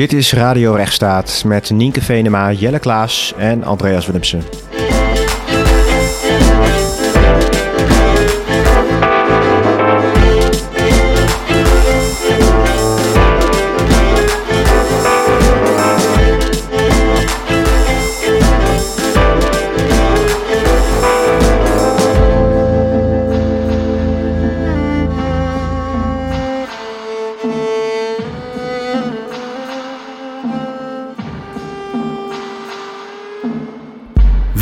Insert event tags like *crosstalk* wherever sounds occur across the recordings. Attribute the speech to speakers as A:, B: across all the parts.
A: Dit is Radio Rechtsstaat met Nienke Venema, Jelle Klaas en Andreas Willemsen.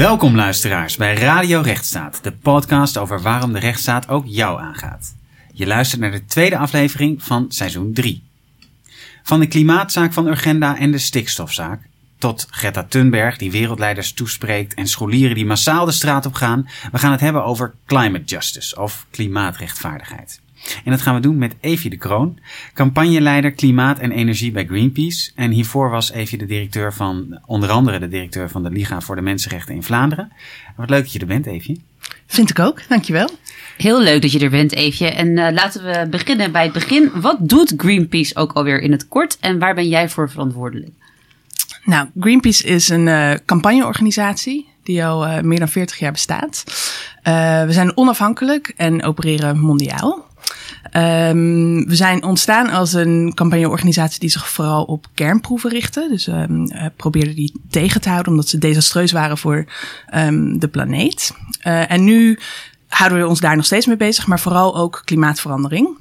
B: Welkom luisteraars bij Radio Rechtsstaat, de podcast over waarom de rechtsstaat ook jou aangaat. Je luistert naar de tweede aflevering van seizoen 3. Van de klimaatzaak van Urgenda en de stikstofzaak, tot Greta Thunberg die wereldleiders toespreekt en scholieren die massaal de straat op gaan. We gaan het hebben over climate justice of klimaatrechtvaardigheid. En dat gaan we doen met Evie de Kroon, campagneleider klimaat en energie bij Greenpeace. En hiervoor was Evie de directeur van, onder andere de directeur van de Liga voor de Mensenrechten in Vlaanderen. Wat leuk dat je er bent, Evie.
C: Vind ik ook, dankjewel.
D: Heel leuk dat je er bent, Eefje. En uh, laten we beginnen bij het begin. Wat doet Greenpeace ook alweer in het kort en waar ben jij voor verantwoordelijk?
C: Nou, Greenpeace is een uh, campagneorganisatie die al uh, meer dan 40 jaar bestaat. we zijn onafhankelijk en opereren mondiaal. Um, we zijn ontstaan als een campagneorganisatie die zich vooral op kernproeven richtte. Dus um, probeerden die tegen te houden omdat ze desastreus waren voor um, de planeet. Uh, en nu houden we ons daar nog steeds mee bezig, maar vooral ook klimaatverandering.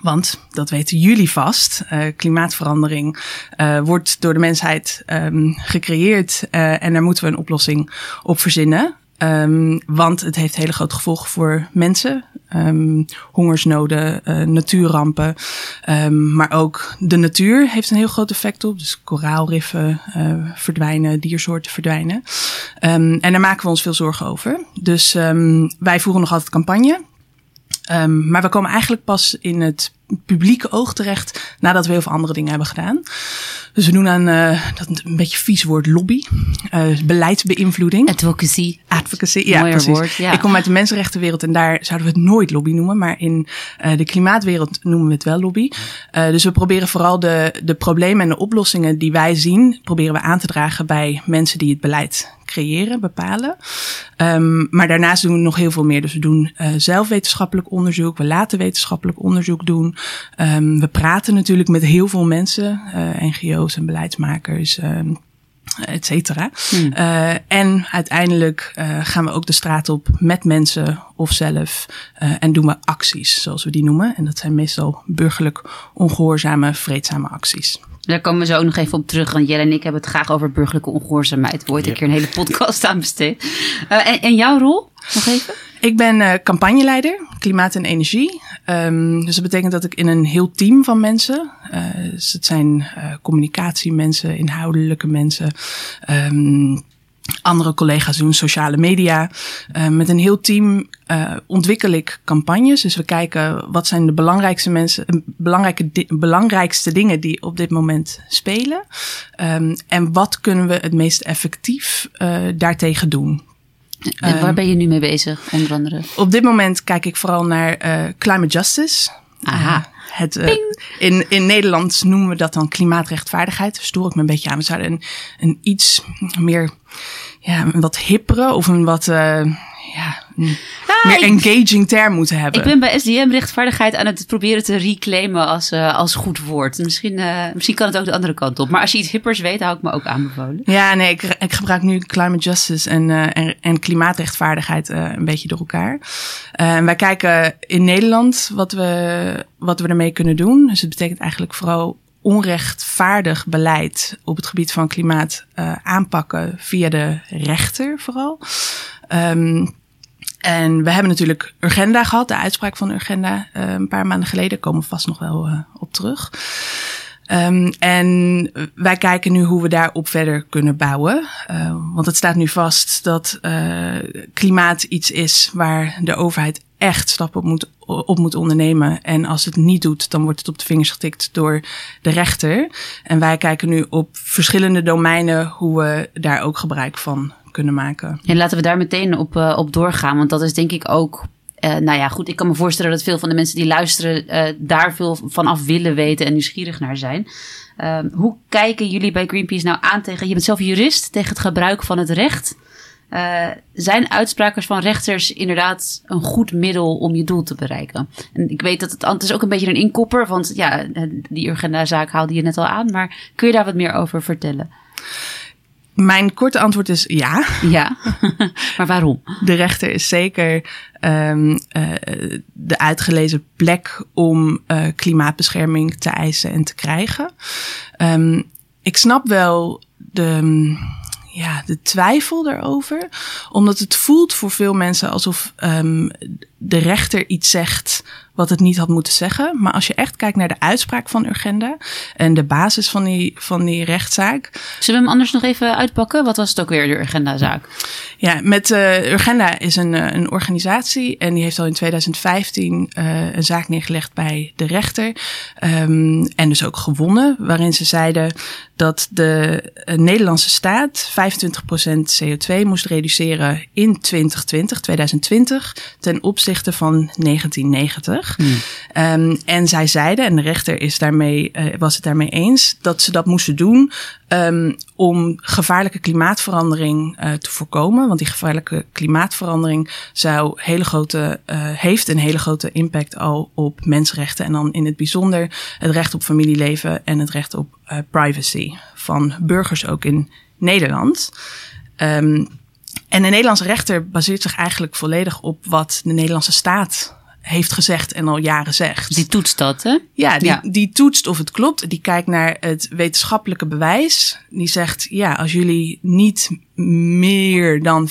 C: Want, dat weten jullie vast, uh, klimaatverandering wordt door de mensheid gecreëerd en daar moeten we een oplossing op verzinnen. Um, want het heeft hele grote gevolgen voor mensen. Um, hongersnoden, uh, natuurrampen. Um, maar ook de natuur heeft een heel groot effect op. Dus koraalriffen uh, verdwijnen, diersoorten verdwijnen. en daar maken we ons veel zorgen over. Dus wij voeren nog altijd campagne. Um, maar we komen eigenlijk pas in het publieke oog terecht nadat we heel veel andere dingen hebben gedaan. Dus we doen aan uh, dat een beetje vies woord lobby, uh, beleidsbeïnvloeding.
D: Advocacy.
C: Advocacy, ja
D: Mooier
C: precies.
D: Woord, ja.
C: Ik kom uit de mensenrechtenwereld en daar zouden we het nooit lobby noemen, maar in uh, de klimaatwereld noemen we het wel lobby. dus we proberen vooral de, de problemen en de oplossingen die wij zien, proberen we aan te dragen bij mensen die het beleid creëren, bepalen. Um, maar daarnaast doen we nog heel veel meer. Dus we doen zelf wetenschappelijk onderzoek, we laten wetenschappelijk onderzoek doen. Um, we praten natuurlijk met heel veel mensen, uh, NGO's en beleidsmakers. Um, et cetera. Hmm. Uh, en uiteindelijk uh, gaan we ook de straat op met mensen of zelf uh, en doen we acties, zoals we die noemen. En dat zijn meestal burgerlijk ongehoorzame, vreedzame acties.
D: Daar komen we zo ook nog even op terug. Want Jelle en ik hebben het graag over burgerlijke ongehoorzaamheid. Wordt een keer een hele podcast aan besteed. Uh, en, en, jouw rol? Nog even?
C: Ik ben uh, campagneleider, klimaat en energie. Um, dus dat betekent dat ik in een heel team van mensen. Uh, dus het zijn uh, communicatiemensen, inhoudelijke mensen. Um, andere collega's doen sociale media. Uh, met een heel team uh, ontwikkel ik campagnes. Dus we kijken wat zijn de belangrijkste mensen, belangrijke di belangrijkste dingen die op dit moment spelen. Um, en wat kunnen we het meest effectief uh, daartegen doen.
D: En waar ben je nu mee bezig, onder andere?
C: Op dit moment kijk ik vooral naar climate justice.
D: Aha.
C: Het, uh, in, in Nederland noemen we dat dan klimaatrechtvaardigheid. Stoor ik me een beetje aan. We zouden een, een iets meer, ja, een wat hippere of een wat, uh, ja, een
D: Ah,
C: meer
D: ik-
C: engaging term moeten hebben.
D: Ik ben bij SDM rechtvaardigheid aan het proberen te reclaimen als, uh, als goed woord. Misschien, uh, misschien kan het ook de andere kant op. Maar als je iets hippers weet, hou ik me ook aanbevolen.
C: Ja, nee, ik, ik gebruik nu climate justice en, en, en klimaatrechtvaardigheid een beetje door elkaar. Wij kijken in Nederland wat we, wat we ermee kunnen doen. Dus het betekent eigenlijk vooral onrechtvaardig beleid op het gebied van klimaat uh, aanpakken via de rechter vooral. Um, en we hebben natuurlijk Urgenda gehad, de uitspraak van Urgenda uh, een paar maanden geleden. Komen we vast nog wel uh, op terug. Um, en wij kijken nu hoe we daarop verder kunnen bouwen. Want het staat nu vast dat klimaat iets is waar de overheid echt stappen moet, op moet ondernemen. En als het niet doet, dan wordt het op de vingers getikt door de rechter. En wij kijken nu op verschillende domeinen hoe we daar ook gebruik van kunnen maken.
D: En laten we daar meteen op, uh, op doorgaan. Want dat is denk ik ook Uh, nou ja, goed, ik kan me voorstellen dat veel van de mensen die luisteren uh, daar veel van af willen weten en nieuwsgierig naar zijn. Ehm, hoe kijken jullie bij Greenpeace nou aan tegen, je bent zelf jurist, tegen het gebruik van het recht? Uh, zijn uitspraken van rechters inderdaad een goed middel om je doel te bereiken? En ik weet dat het, het is ook een beetje een inkopper, want ja, die Urgenda-zaak haalde je net al aan, maar kun je daar wat meer over vertellen?
C: Mijn korte antwoord is ja.
D: Ja, *laughs* maar waarom?
C: De rechter is zeker um, uh, de uitgelezen plek om uh, klimaatbescherming te eisen en te krijgen. Um, ik snap wel de ja, de twijfel daarover. Omdat het voelt voor veel mensen alsof um, de rechter iets zegt wat het niet had moeten zeggen. Maar als je echt kijkt naar de uitspraak van Urgenda en de basis van die, van die rechtszaak.
D: Zullen we hem anders nog even uitpakken? Wat was het ook weer, de Urgenda-zaak?
C: Ja, met uh, Urgenda is een, uh, een organisatie en die heeft al in 2015 uh, een zaak neergelegd bij de rechter. Um, en dus ook gewonnen, waarin ze zeiden dat de Nederlandse staat 25% CO2 moest reduceren in 2020, 2020, ten opzichte van 1990. Um, en zij zeiden, en de rechter is daarmee, uh, was het daarmee eens, dat ze dat moesten doen um, om gevaarlijke klimaatverandering uh, te voorkomen. Want die gevaarlijke klimaatverandering zou hele grote, uh, heeft een hele grote impact al op mensenrechten. En dan in het bijzonder het recht op familieleven en het recht op privacy van burgers ook in Nederland. Um, en de Nederlandse rechter baseert zich eigenlijk volledig op wat de Nederlandse staat heeft gezegd en al jaren zegt.
D: Die toetst dat, hè?
C: Ja, die, ja. die toetst of het klopt. Die kijkt naar het wetenschappelijke bewijs. Die zegt, ja, als jullie niet meer dan 25%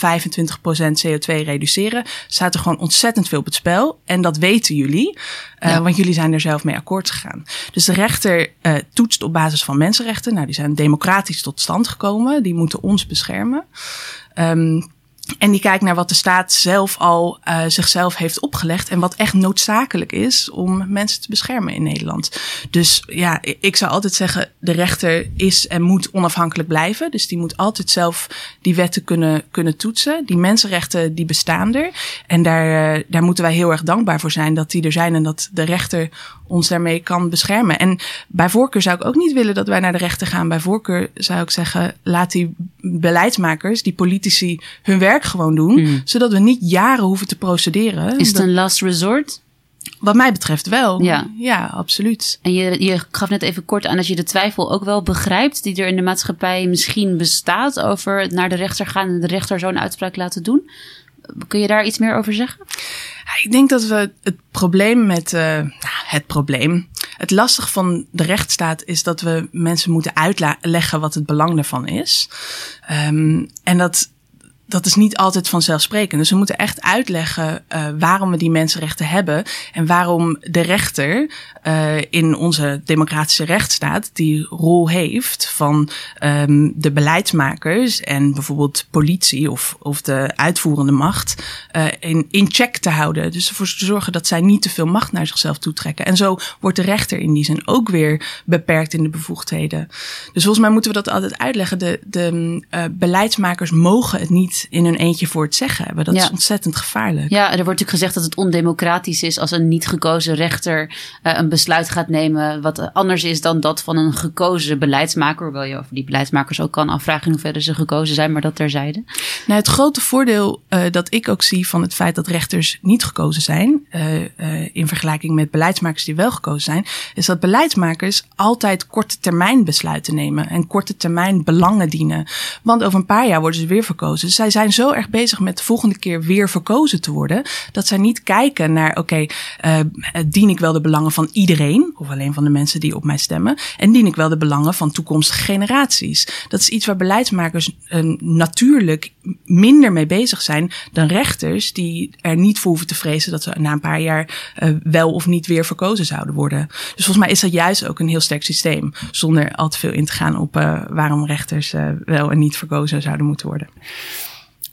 C: CO2 reduceren, staat er gewoon ontzettend veel op het spel. En dat weten jullie, uh, ja. want jullie zijn er zelf mee akkoord gegaan. Dus de rechter uh, toetst op basis van mensenrechten. Nou, die zijn democratisch tot stand gekomen. Die moeten ons beschermen. Um, en die kijkt naar wat de staat zelf al uh, zichzelf heeft opgelegd. En wat echt noodzakelijk is om mensen te beschermen in Nederland. Dus ja, ik zou altijd zeggen: de rechter is en moet onafhankelijk blijven. Dus die moet altijd zelf die wetten kunnen, kunnen toetsen. Die mensenrechten die bestaan er. En daar, uh, daar moeten wij heel erg dankbaar voor zijn dat die er zijn en dat de rechter ons daarmee kan beschermen. En bij voorkeur zou ik ook niet willen dat wij naar de rechter gaan. Bij voorkeur zou ik zeggen: laat die beleidsmakers, die politici, hun werk gewoon doen. Mm. Zodat we niet jaren hoeven te procederen.
D: Is het een last resort?
C: Wat mij betreft wel. Ja, ja absoluut.
D: En je, je gaf net even kort aan dat je de twijfel ook wel begrijpt. die er in de maatschappij misschien bestaat. over het naar de rechter gaan en de rechter zo'n uitspraak laten doen. Kun je daar iets meer over zeggen?
C: Ik denk dat we het probleem met. Uh, het probleem. Het lastig van de rechtsstaat is dat we mensen moeten uitleggen wat het belang daarvan is. Um, en dat dat is niet altijd vanzelfsprekend. Dus we moeten echt uitleggen uh, waarom we die mensenrechten hebben en waarom de rechter uh, in onze democratische rechtsstaat die rol heeft van um, de beleidsmakers en bijvoorbeeld politie of, of de uitvoerende macht uh, in, in check te houden. Dus ervoor te zorgen dat zij niet te veel macht naar zichzelf toetrekken. En zo wordt de rechter in die zin ook weer beperkt in de bevoegdheden. Dus volgens mij moeten we dat altijd uitleggen. De, de beleidsmakers mogen het niet in hun eentje voor het zeggen hebben. Dat ja. is ontzettend gevaarlijk.
D: Ja, er wordt natuurlijk gezegd dat het ondemocratisch is als een niet gekozen rechter uh, een besluit gaat nemen. wat anders is dan dat van een gekozen beleidsmaker. Hoewel je over die beleidsmakers ook kan afvragen in hoeverre ze gekozen zijn, maar dat terzijde.
C: Nou, het grote voordeel uh, dat ik ook zie van het feit dat rechters niet gekozen zijn. Uh, in vergelijking met beleidsmakers die wel gekozen zijn. is dat beleidsmakers altijd korte termijn besluiten nemen. en korte termijn belangen dienen. Want over een paar jaar worden ze weer verkozen. Zij zijn zo erg bezig met de volgende keer weer verkozen te worden. Dat zij niet kijken naar, oké, okay, uh, dien ik wel de belangen van iedereen? Of alleen van de mensen die op mij stemmen? En dien ik wel de belangen van toekomstige generaties? Dat is iets waar beleidsmakers uh, natuurlijk minder mee bezig zijn dan rechters die er niet voor hoeven te vrezen dat ze na een paar jaar wel of niet weer verkozen zouden worden. Dus volgens mij is dat juist ook een heel sterk systeem. Zonder al te veel in te gaan op waarom rechters wel en niet verkozen zouden moeten worden.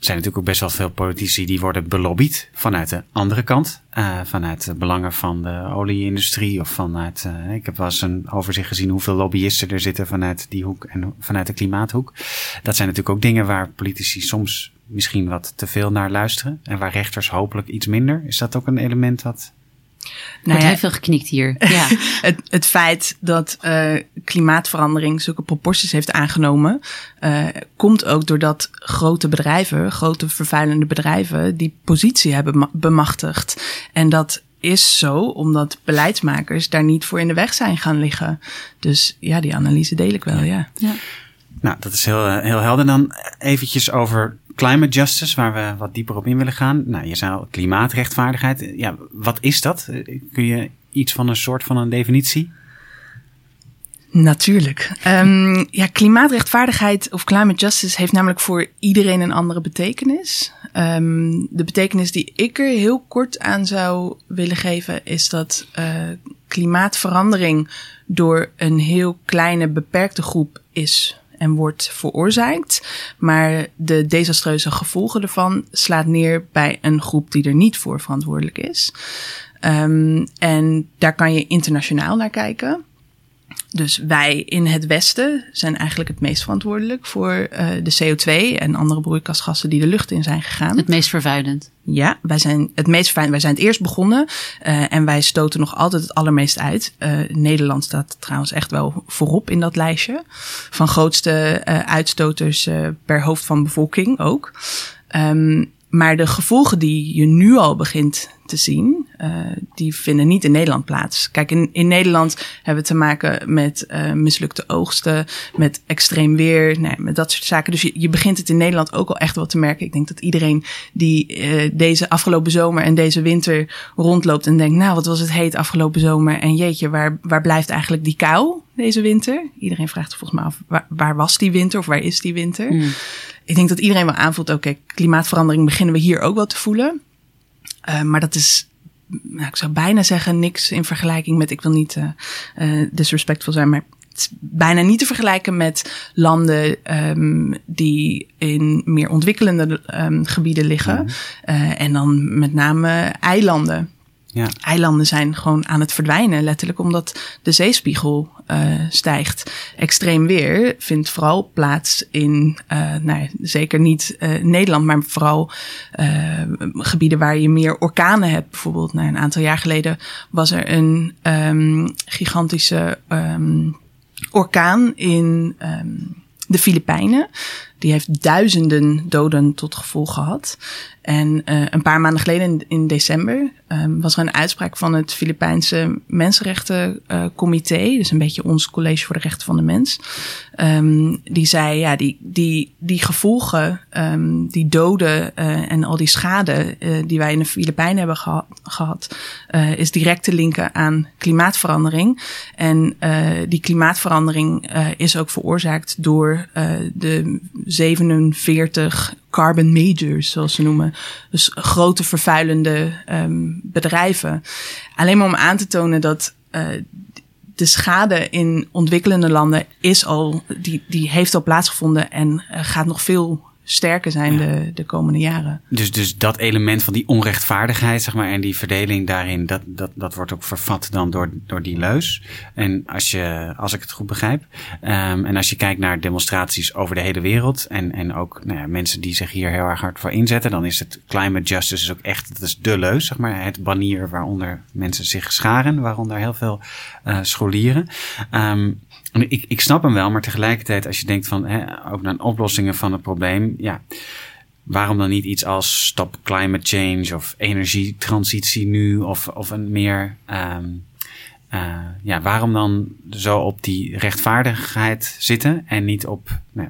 B: Zijn natuurlijk ook best wel veel politici die worden belobbyd vanuit de andere kant. Uh, vanuit de belangen van de olieindustrie of vanuit. Uh, ik heb wel eens een overzicht gezien hoeveel lobbyisten er zitten vanuit die hoek en vanuit de klimaathoek. Dat zijn natuurlijk ook dingen waar politici soms misschien wat te veel naar luisteren. En waar rechters hopelijk iets minder. Is dat ook een element wat
D: Nou ja, heel veel geknikt hier. *laughs* Ja.
C: het, het feit dat uh, klimaatverandering zulke proporties heeft aangenomen, uh, komt ook doordat grote bedrijven, grote vervuilende bedrijven, die positie hebben bemachtigd. En dat is zo omdat beleidsmakers daar niet voor in de weg zijn gaan liggen. Dus ja, die analyse deel ik wel, ja. ja.
B: Nou, dat is heel, heel helder. Dan eventjes over climate justice, waar we wat dieper op in willen gaan. Nou, je al klimaatrechtvaardigheid. Ja, wat is dat? Kun je iets van een soort van een definitie?
C: Natuurlijk. Um, ja, klimaatrechtvaardigheid of climate justice heeft namelijk voor iedereen een andere betekenis. Um, de betekenis die ik er heel kort aan zou willen geven is dat uh, klimaatverandering door een heel kleine beperkte groep is en wordt veroorzaakt. Maar de desastreuze gevolgen ervan slaat neer bij een groep die er niet voor verantwoordelijk is. Um, en daar kan je internationaal naar kijken. Dus wij in het Westen zijn eigenlijk het meest verantwoordelijk voor uh, de CO2 en andere broeikasgassen die de lucht in zijn gegaan.
D: Het meest vervuilend.
C: Ja, wij zijn het meest vervuilend. Wij zijn het eerst begonnen uh, en wij stoten nog altijd het allermeest uit. Uh, Nederland staat trouwens echt wel voorop in dat lijstje van grootste uitstoters per hoofd van bevolking ook. Um, maar de gevolgen die je nu al begint te zien, uh, die vinden niet in Nederland plaats. Kijk, in, in Nederland hebben we te maken met uh, mislukte oogsten, met extreem weer, met dat soort zaken. Dus je, je begint het in Nederland ook al echt wel te merken. Ik denk dat iedereen die uh, deze afgelopen zomer en deze winter rondloopt en denkt, nou, wat was het heet afgelopen zomer en jeetje, waar, waar blijft eigenlijk die kou deze winter? Iedereen vraagt volgens mij af, waar, was die winter of waar is die winter? Hmm ik denk dat iedereen wel aanvoelt, oké, klimaatverandering beginnen we hier ook wel te voelen. Uh, maar dat is, nou, ik zou bijna zeggen, niks in vergelijking met, ik wil niet uh, disrespectful zijn, maar het is bijna niet te vergelijken met landen um, die in meer ontwikkelende um, gebieden liggen. Uh, en dan met name eilanden. Ja. Eilanden zijn gewoon aan het verdwijnen, letterlijk omdat de zeespiegel uh, stijgt. Extreem weer vindt vooral plaats in, uh, nou, zeker niet uh, Nederland, maar vooral gebieden waar je meer orkanen hebt. Bijvoorbeeld, nou, een aantal jaar geleden was er een um, gigantische um, orkaan in um, de Filipijnen. Die heeft duizenden doden tot gevolg gehad. En uh, een paar maanden geleden, in, december, um, was er een uitspraak van het Filipijnse Mensenrechtencomité. Dus een beetje ons college voor de rechten van de mens. Um, die zei, ja, die, die, die gevolgen, um, die doden uh, en al die schade die wij in de Filipijnen hebben geha gehad, is direct te linken aan klimaatverandering. En die klimaatverandering is ook veroorzaakt door de 47 carbon majors, zoals ze noemen. Dus grote vervuilende um, bedrijven. Alleen maar om aan te tonen dat uh, de schade in ontwikkelende landen is al, die, die heeft al plaatsgevonden en uh, gaat nog veel sterker zijn de, de komende jaren.
B: Dus, dus dat element van die onrechtvaardigheid, zeg maar, en die verdeling daarin, dat, dat, dat wordt ook vervat dan door, door die leus. En als je, als ik het goed begrijp, um, en als je kijkt naar demonstraties over de hele wereld en, en ook nou ja, mensen die zich hier heel erg hard voor inzetten, dan is het climate justice is ook echt, dat is de leus, zeg maar, het banier waaronder mensen zich scharen, waaronder heel veel uh, scholieren. Um, ik, ik snap hem wel, maar tegelijkertijd als je denkt van hè, ook naar oplossingen van het probleem, ja, waarom dan niet iets als stop climate change of energietransitie nu of, of een meer, um, uh, ja, waarom dan zo op die rechtvaardigheid zitten en niet op nou,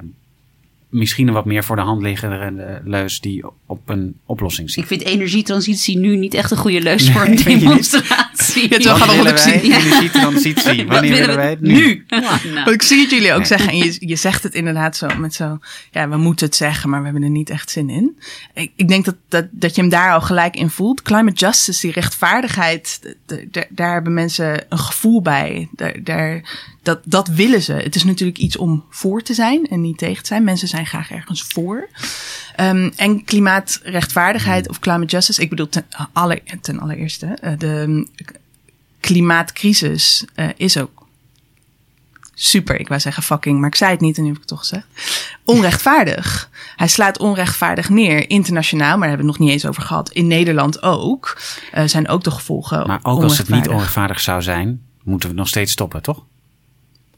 B: misschien een wat meer voor de hand liggende leus die op een oplossing ziet.
D: Ik vind energietransitie nu niet echt een goede leus voor *laughs* een demonstratie.
C: Ja,
B: wat gaan we zien. Energietransitie, wanneer willen wij het *laughs* nu? nu.
C: Ja, nou. Ik zie het jullie ook zeggen en je, je zegt het inderdaad zo met zo, ja, we moeten het zeggen, maar we hebben er niet echt zin in. Ik, ik denk dat, dat, dat je hem daar al gelijk in voelt. Climate justice, die rechtvaardigheid, daar hebben mensen een gevoel bij. Daar, daar, dat, dat willen ze. Het is natuurlijk iets om voor te zijn en niet tegen te zijn. Mensen zijn graag ergens voor. Um, en klimaatrechtvaardigheid of climate justice. Ik bedoel, ten, alle, ten allereerste, uh, de klimaatcrisis uh, is ook super, ik wou zeggen fucking, maar ik zei het niet en nu heb ik het toch gezegd. Onrechtvaardig. Hij slaat onrechtvaardig neer, internationaal, maar daar hebben we het nog niet eens over gehad. In Nederland ook. Uh, zijn ook de gevolgen.
B: Maar ook als het niet onrechtvaardig zou zijn, moeten we nog steeds stoppen, toch?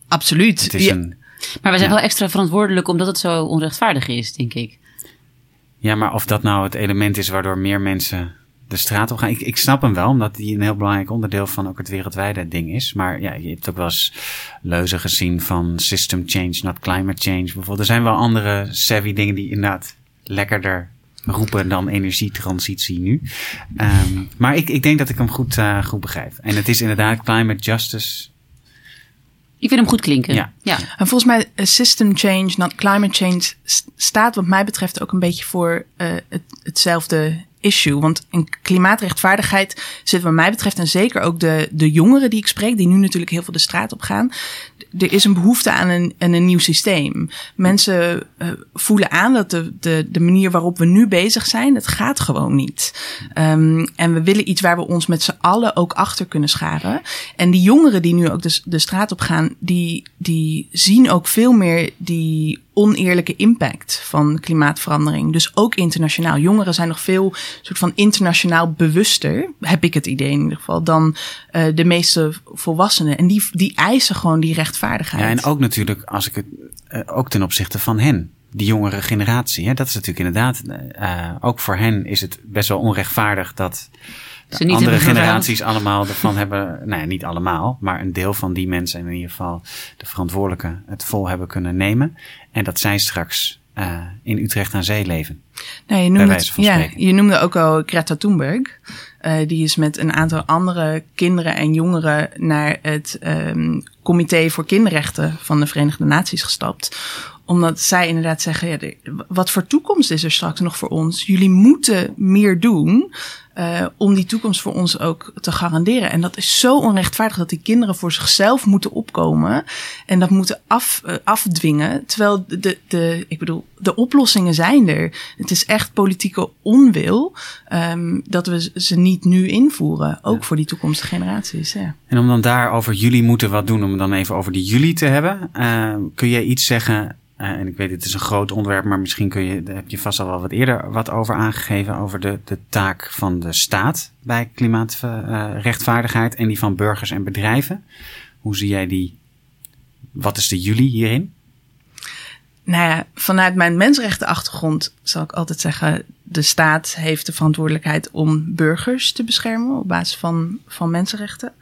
C: Absoluut.
B: Het is een,
D: maar we zijn wel extra verantwoordelijk omdat het zo onrechtvaardig is, denk ik.
B: Ja, maar of dat nou het element is waardoor meer mensen de straat op gaan. Ik, ik snap hem wel, omdat die een heel belangrijk onderdeel van ook het wereldwijde ding is. Maar ja, je hebt ook wel eens leuzen gezien van system change, not climate change. Bijvoorbeeld, er zijn wel andere savvy dingen die inderdaad lekkerder roepen dan energietransitie nu. Um, maar ik, ik denk dat ik hem goed, uh, goed begrijp. En het is inderdaad climate justice.
D: Ik vind hem goed klinken.
B: Ja.
D: ja.
C: En volgens mij system change, not climate change, staat wat mij betreft ook een beetje voor uh, het, hetzelfde issue. Want in klimaatrechtvaardigheid zit wat mij betreft en zeker ook de, de jongeren die ik spreek, die nu natuurlijk heel veel de straat op gaan. Er is een behoefte aan een, een nieuw systeem. Mensen uh, voelen aan dat de, de, de manier waarop we nu bezig zijn, dat gaat gewoon niet. Um, en we willen iets waar we ons met z'n allen ook achter kunnen scharen. En die jongeren die nu ook de, de straat op gaan, die, die zien ook veel meer die oneerlijke impact van klimaatverandering. Dus ook internationaal. Jongeren zijn nog veel soort van internationaal bewuster, heb ik het idee in ieder geval, dan uh, de meeste volwassenen. En die, die eisen gewoon die rechtvaardigheid.
B: Ja, en ook natuurlijk, als ik het uh, ook ten opzichte van hen. Die jongere generatie. Hè? Dat is natuurlijk inderdaad, uh, ook voor hen is het best wel onrechtvaardig dat de andere generaties allemaal ervan hebben, nou ja, niet allemaal, maar een deel van die mensen in ieder geval de verantwoordelijke het vol hebben kunnen nemen. En dat zij straks uh, in Utrecht aan zee leven.
C: Nou, je, noemde, het, ja, je noemde ook al Greta Thunberg. Uh, die is met een aantal andere kinderen en jongeren naar het um, Comité voor Kinderrechten van de Verenigde Naties gestapt omdat zij inderdaad zeggen, ja, wat voor toekomst is er straks nog voor ons? Jullie moeten meer doen uh, om die toekomst voor ons ook te garanderen. En dat is zo onrechtvaardig dat die kinderen voor zichzelf moeten opkomen en dat moeten af, uh, afdwingen. Terwijl de, de, ik bedoel, de oplossingen zijn er. Het is echt politieke onwil um, dat we ze niet nu invoeren. Ook ja. voor die toekomstige generaties. Ja.
B: En om dan daar over jullie moeten wat doen, om dan even over die jullie te hebben. Uh, kun jij iets zeggen uh, en ik weet, het is een groot onderwerp, maar misschien kun je, daar heb je vast al wel wat eerder wat over aangegeven, over de, de taak van de staat bij klimaatrechtvaardigheid en die van burgers en bedrijven. Hoe zie jij die? Wat is de jullie hierin?
C: Nou ja, vanuit mijn mensenrechtenachtergrond zal ik altijd zeggen, de staat heeft de verantwoordelijkheid om burgers te beschermen op basis van, van mensenrechten.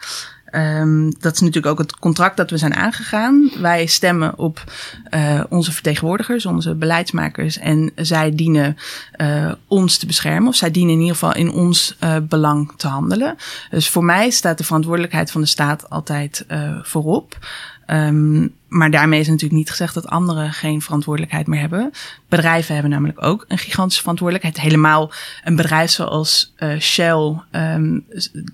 C: Um, dat is natuurlijk ook het contract dat we zijn aangegaan. Wij stemmen op uh, onze vertegenwoordigers, onze beleidsmakers. En zij dienen uh, ons te beschermen. Of zij dienen in ieder geval in ons uh, belang te handelen. Dus voor mij staat de verantwoordelijkheid van de staat altijd voorop. Um, maar daarmee is natuurlijk niet gezegd dat anderen geen verantwoordelijkheid meer hebben. Bedrijven hebben namelijk ook een gigantische verantwoordelijkheid. Helemaal een bedrijf zoals uh, Shell, um,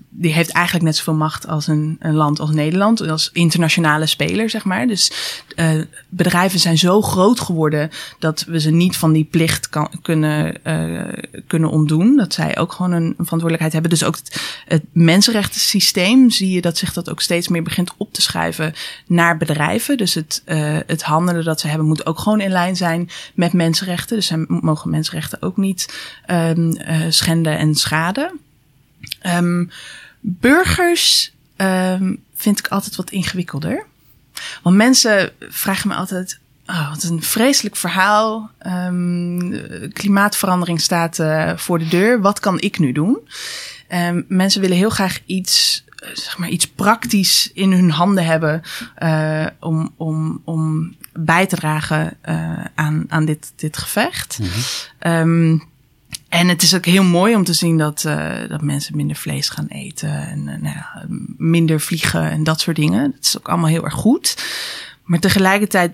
C: die heeft eigenlijk net zoveel macht als een, land als Nederland, als internationale speler, zeg maar. Dus uh, bedrijven zijn zo groot geworden dat we ze niet van die plicht kan, kunnen, uh, kunnen ontdoen. Dat zij ook gewoon een, verantwoordelijkheid hebben. Dus ook het, het mensenrechtensysteem zie je dat zich dat ook steeds meer begint op te schuiven naar bedrijven. Dus dus het, uh, het handelen dat ze hebben moet ook gewoon in lijn zijn met mensenrechten. Dus zij mogen mensenrechten ook niet um, uh, schenden en schaden. Um, burgers um, vind ik altijd wat ingewikkelder. Want mensen vragen me altijd. Oh, wat een vreselijk verhaal. Klimaatverandering staat uh, voor de deur. Wat kan ik nu doen? Mensen willen heel graag iets zeg maar iets praktisch in hun handen hebben uh, om, om, om bij te dragen uh, aan, aan dit, dit gevecht. Mm -hmm. um, en het is ook heel mooi om te zien dat, uh, dat mensen minder vlees gaan eten en nou ja, minder vliegen en dat soort dingen. Dat is ook allemaal heel erg goed. Maar tegelijkertijd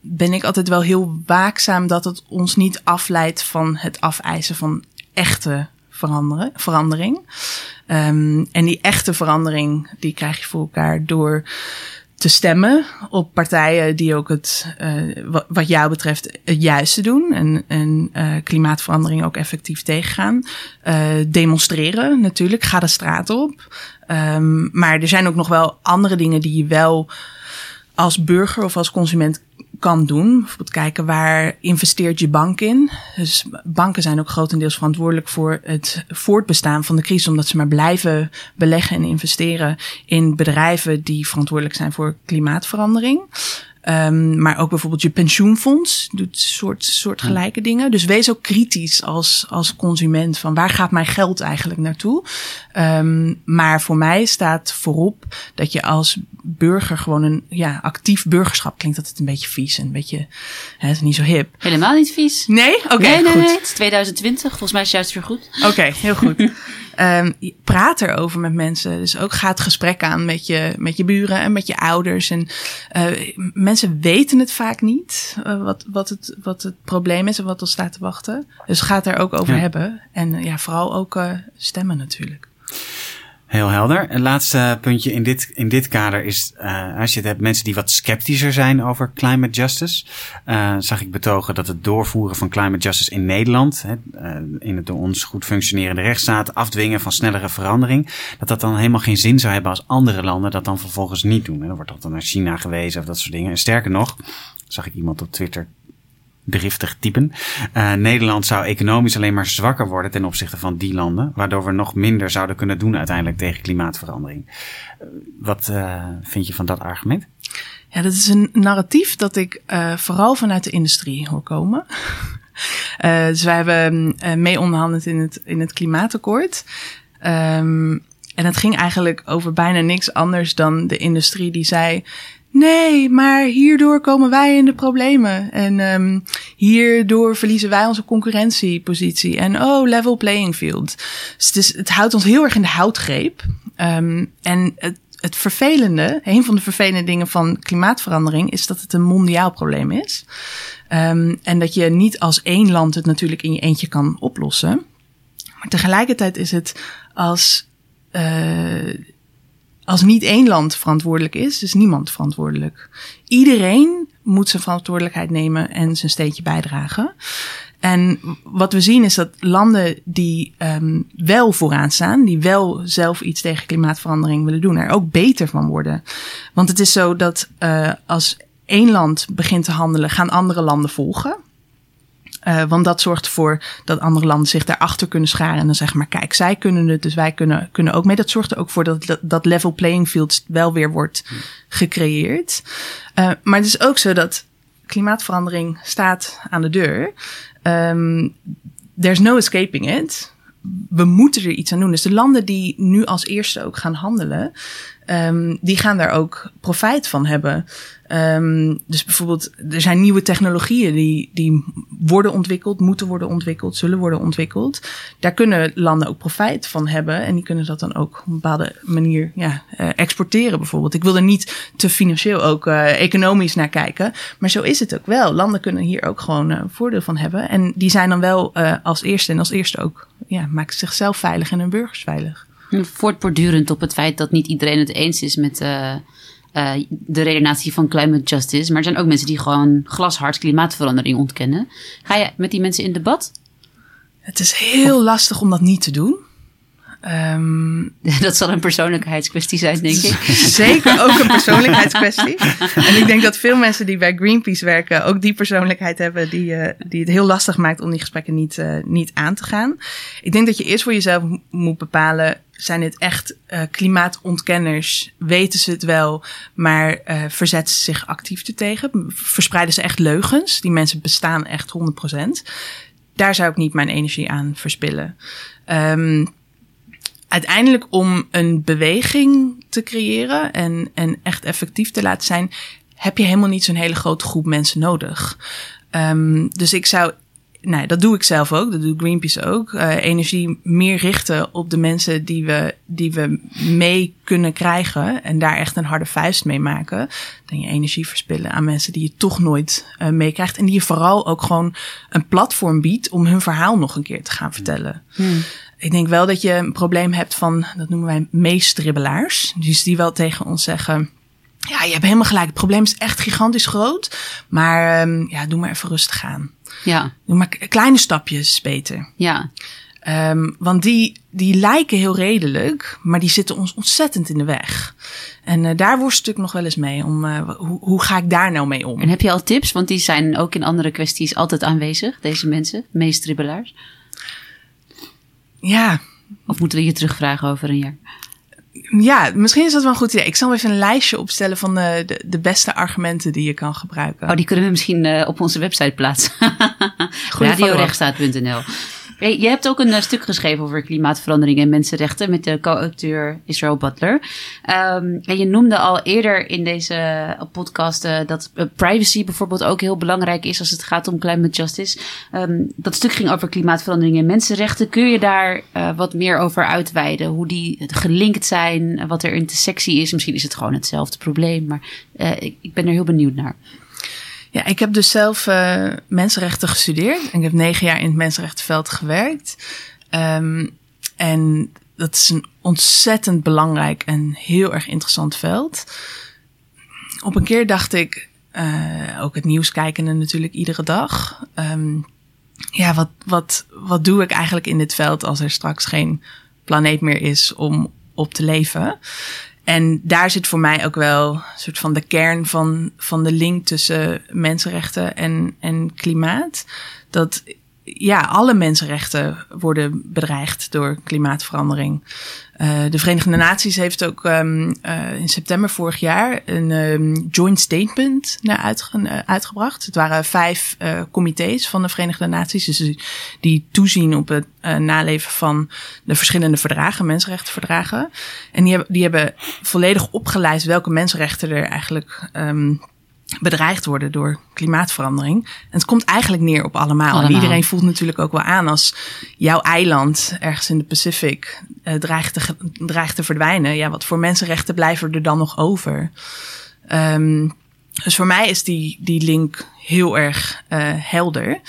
C: ben ik altijd wel heel waakzaam dat het ons niet afleidt van het afeisen van echte veranderen, verandering. Um, en die echte verandering, die krijg je voor elkaar door te stemmen op partijen die ook het, uh, wat jou betreft, het juiste doen. En, en uh, klimaatverandering ook effectief tegengaan. Uh, demonstreren natuurlijk, ga de straat op. Um, maar er zijn ook nog wel andere dingen die je wel als burger of als consument kan doen. Bijvoorbeeld kijken waar investeert je bank in. Dus banken zijn ook grotendeels verantwoordelijk voor het voortbestaan van de crisis, omdat ze maar blijven beleggen en investeren in bedrijven die verantwoordelijk zijn voor klimaatverandering. Um, maar ook bijvoorbeeld je pensioenfonds doet soort, soortgelijke dingen. Dus wees ook kritisch als, als consument van waar gaat mijn geld eigenlijk naartoe. Um, maar voor mij staat voorop dat je als burger gewoon een ja, actief burgerschap klinkt dat het een beetje vies en een beetje hè, is niet zo hip.
D: Helemaal niet vies.
C: Nee? Oké.
D: Okay,
C: nee,
D: nee, nee, het is 2020. Volgens mij is het juist weer goed.
C: Oké, heel goed. *laughs* Um, praat erover met mensen. Dus ook ga het gesprek aan met je, met je buren en met je ouders. En uh, mensen weten het vaak niet, uh, wat, wat, het, wat het probleem is en wat ons staat te wachten. Dus ga het er ook over ja. hebben. En ja, vooral ook stemmen natuurlijk.
B: Heel helder. Een laatste puntje in dit, in dit kader is, uh, als je het hebt mensen die wat sceptischer zijn over climate justice, uh, zag ik betogen dat het doorvoeren van climate justice in Nederland, hè, uh, in het door ons goed functionerende rechtsstaat, afdwingen van snellere verandering, dat dat dan helemaal geen zin zou hebben als andere landen dat dan vervolgens niet doen. En dan wordt dat dan naar China gewezen of dat soort dingen. En sterker nog, zag ik iemand op Twitter driftig typen. Uh, Nederland zou economisch alleen maar zwakker worden ten opzichte van die landen, waardoor we nog minder zouden kunnen doen uiteindelijk tegen klimaatverandering. Uh, wat uh, vind je van dat argument?
C: Ja, dat is een narratief dat ik vooral vanuit de industrie hoor komen. *laughs* dus wij hebben mee onderhandeld in het, in het klimaatakkoord. Um, en het ging eigenlijk over bijna niks anders dan de industrie die zei: Nee, maar hierdoor komen wij in de problemen. En um, hierdoor verliezen wij onze concurrentiepositie. En oh, level playing field. Dus het, is, het houdt ons heel erg in de houtgreep. Um, en het, het vervelende, een van de vervelende dingen van klimaatverandering, is dat het een mondiaal probleem is. Um, en dat je niet als één land het natuurlijk in je eentje kan oplossen. Maar tegelijkertijd is het als. Uh, als niet één land verantwoordelijk is, is niemand verantwoordelijk. Iedereen moet zijn verantwoordelijkheid nemen en zijn steentje bijdragen. En wat we zien is dat landen die um, wel vooraan staan, die wel zelf iets tegen klimaatverandering willen doen, er ook beter van worden. Want het is zo dat uh, als één land begint te handelen, gaan andere landen volgen. Uh, want dat zorgt ervoor dat andere landen zich daarachter kunnen scharen. En dan zeggen maar, kijk, zij kunnen het, dus wij kunnen, kunnen ook mee. Dat zorgt er ook voor dat dat, level playing field wel weer wordt gecreëerd. Uh, maar het is ook zo dat klimaatverandering staat aan de deur. Um, there's no escaping it. We moeten er iets aan doen. Dus de landen die nu als eerste ook gaan handelen, um, die gaan daar ook profijt van hebben. Um, dus bijvoorbeeld, er zijn nieuwe technologieën die, die worden ontwikkeld, moeten worden ontwikkeld, zullen worden ontwikkeld. Daar kunnen landen ook profijt van hebben en die kunnen dat dan ook op een bepaalde manier ja, uh, exporteren bijvoorbeeld. Ik wil er niet te financieel ook uh, economisch naar kijken, maar zo is het ook wel. Landen kunnen hier ook gewoon uh, voordeel van hebben en die zijn dan wel als eerste en als eerste ook, ja, maken zichzelf veilig en hun burgers veilig.
D: Voortbordurend op het feit dat niet iedereen het eens is met uh, de redenatie van climate justice. Maar er zijn ook mensen die gewoon glashard klimaatverandering ontkennen. Ga je met die mensen in debat?
C: Het is heel of... lastig om dat niet te doen. Um, *laughs*
D: dat zal een persoonlijkheidskwestie zijn, denk ik. *laughs*
C: Zeker ook een persoonlijkheidskwestie. en ik denk dat veel mensen die bij Greenpeace werken ook die persoonlijkheid hebben die, uh, die het heel lastig maakt om die gesprekken niet, uh, niet aan te gaan. Ik denk dat je eerst voor jezelf moet bepalen zijn dit echt uh, klimaatontkenners? Weten ze het wel, maar verzetten ze zich actief ertegen? Verspreiden ze echt leugens? Die mensen bestaan echt 100%. Daar zou ik niet mijn energie aan verspillen. Um, uiteindelijk om een beweging te creëren en, en echt effectief te laten zijn, heb je helemaal niet zo'n hele grote groep mensen nodig. Um, dus ik zou nou, dat doe ik zelf ook, dat doet Greenpeace ook. Uh, energie meer richten op de mensen die we, die we mee kunnen krijgen. En daar echt een harde vuist mee maken. Dan je energie verspillen aan mensen die je toch nooit uh, meekrijgt. En die je vooral ook gewoon een platform biedt om hun verhaal nog een keer te gaan vertellen. Hmm. Ik denk wel dat je een probleem hebt van, dat noemen wij meestribbelaars. Dus die wel tegen ons zeggen. Ja, je hebt helemaal gelijk. Het probleem is echt gigantisch groot. Maar um, ja, doe maar even rustig aan.
D: Ja.
C: Doe maar kleine stapjes beter.
D: Ja.
C: Ehm, want die, die lijken heel redelijk, maar die zitten ons ontzettend in de weg. En uh, daar worstel ik nog wel eens mee. Om, uh, hoe, hoe ga ik daar nou mee om?
D: En heb je al tips? Want die zijn ook in andere kwesties altijd aanwezig, deze mensen, meestribbelaars.
C: Ja.
D: Of moeten we je terugvragen over een jaar?
C: Ja, misschien is dat wel een goed idee. Ik zal even een lijstje opstellen van de, de, de beste argumenten die je kan gebruiken.
D: Oh, die kunnen we misschien uh, op onze website plaatsen. *laughs* Je hebt ook een uh, stuk geschreven over klimaatverandering en mensenrechten met de co-auteur Israel Butler. Um, en je noemde al eerder in deze podcast uh, dat privacy bijvoorbeeld ook heel belangrijk is als het gaat om climate justice. Um, dat stuk ging over klimaatverandering en mensenrechten. Kun je daar wat meer over uitweiden? Hoe die gelinkt zijn, wat er intersectie is? Misschien is het gewoon hetzelfde probleem, maar ik, ik ben er heel benieuwd naar.
C: Ja, ik heb dus zelf uh, mensenrechten gestudeerd. En ik heb negen jaar in het mensenrechtenveld gewerkt. Um, en dat is een ontzettend belangrijk en heel erg interessant veld. Op een keer dacht ik, uh, ook het nieuws kijkende natuurlijk iedere dag. Um, ja, wat, wat, wat doe ik eigenlijk in dit veld als er straks geen planeet meer is om op te leven? En daar zit voor mij ook wel een soort van de kern van, van de link tussen mensenrechten en, en klimaat. Dat ja, alle mensenrechten worden bedreigd door klimaatverandering. Uh, de Verenigde Naties heeft ook um, uh, in september vorig jaar een um, joint statement naar uh, uitgebracht. Het waren vijf comité's van de Verenigde Naties, dus die toezien op het naleven van de verschillende verdragen, mensenrechtenverdragen. En die hebben, die hebben volledig opgeleid welke mensenrechten er eigenlijk um, bedreigd worden door klimaatverandering. En het komt eigenlijk neer op allemaal. allemaal. En iedereen voelt natuurlijk ook wel aan als jouw eiland ergens in de Pacific uh, dreigt, te, dreigt te verdwijnen. Ja, wat voor mensenrechten blijven er dan nog over? Um, dus voor mij is die, die link heel erg uh, helder.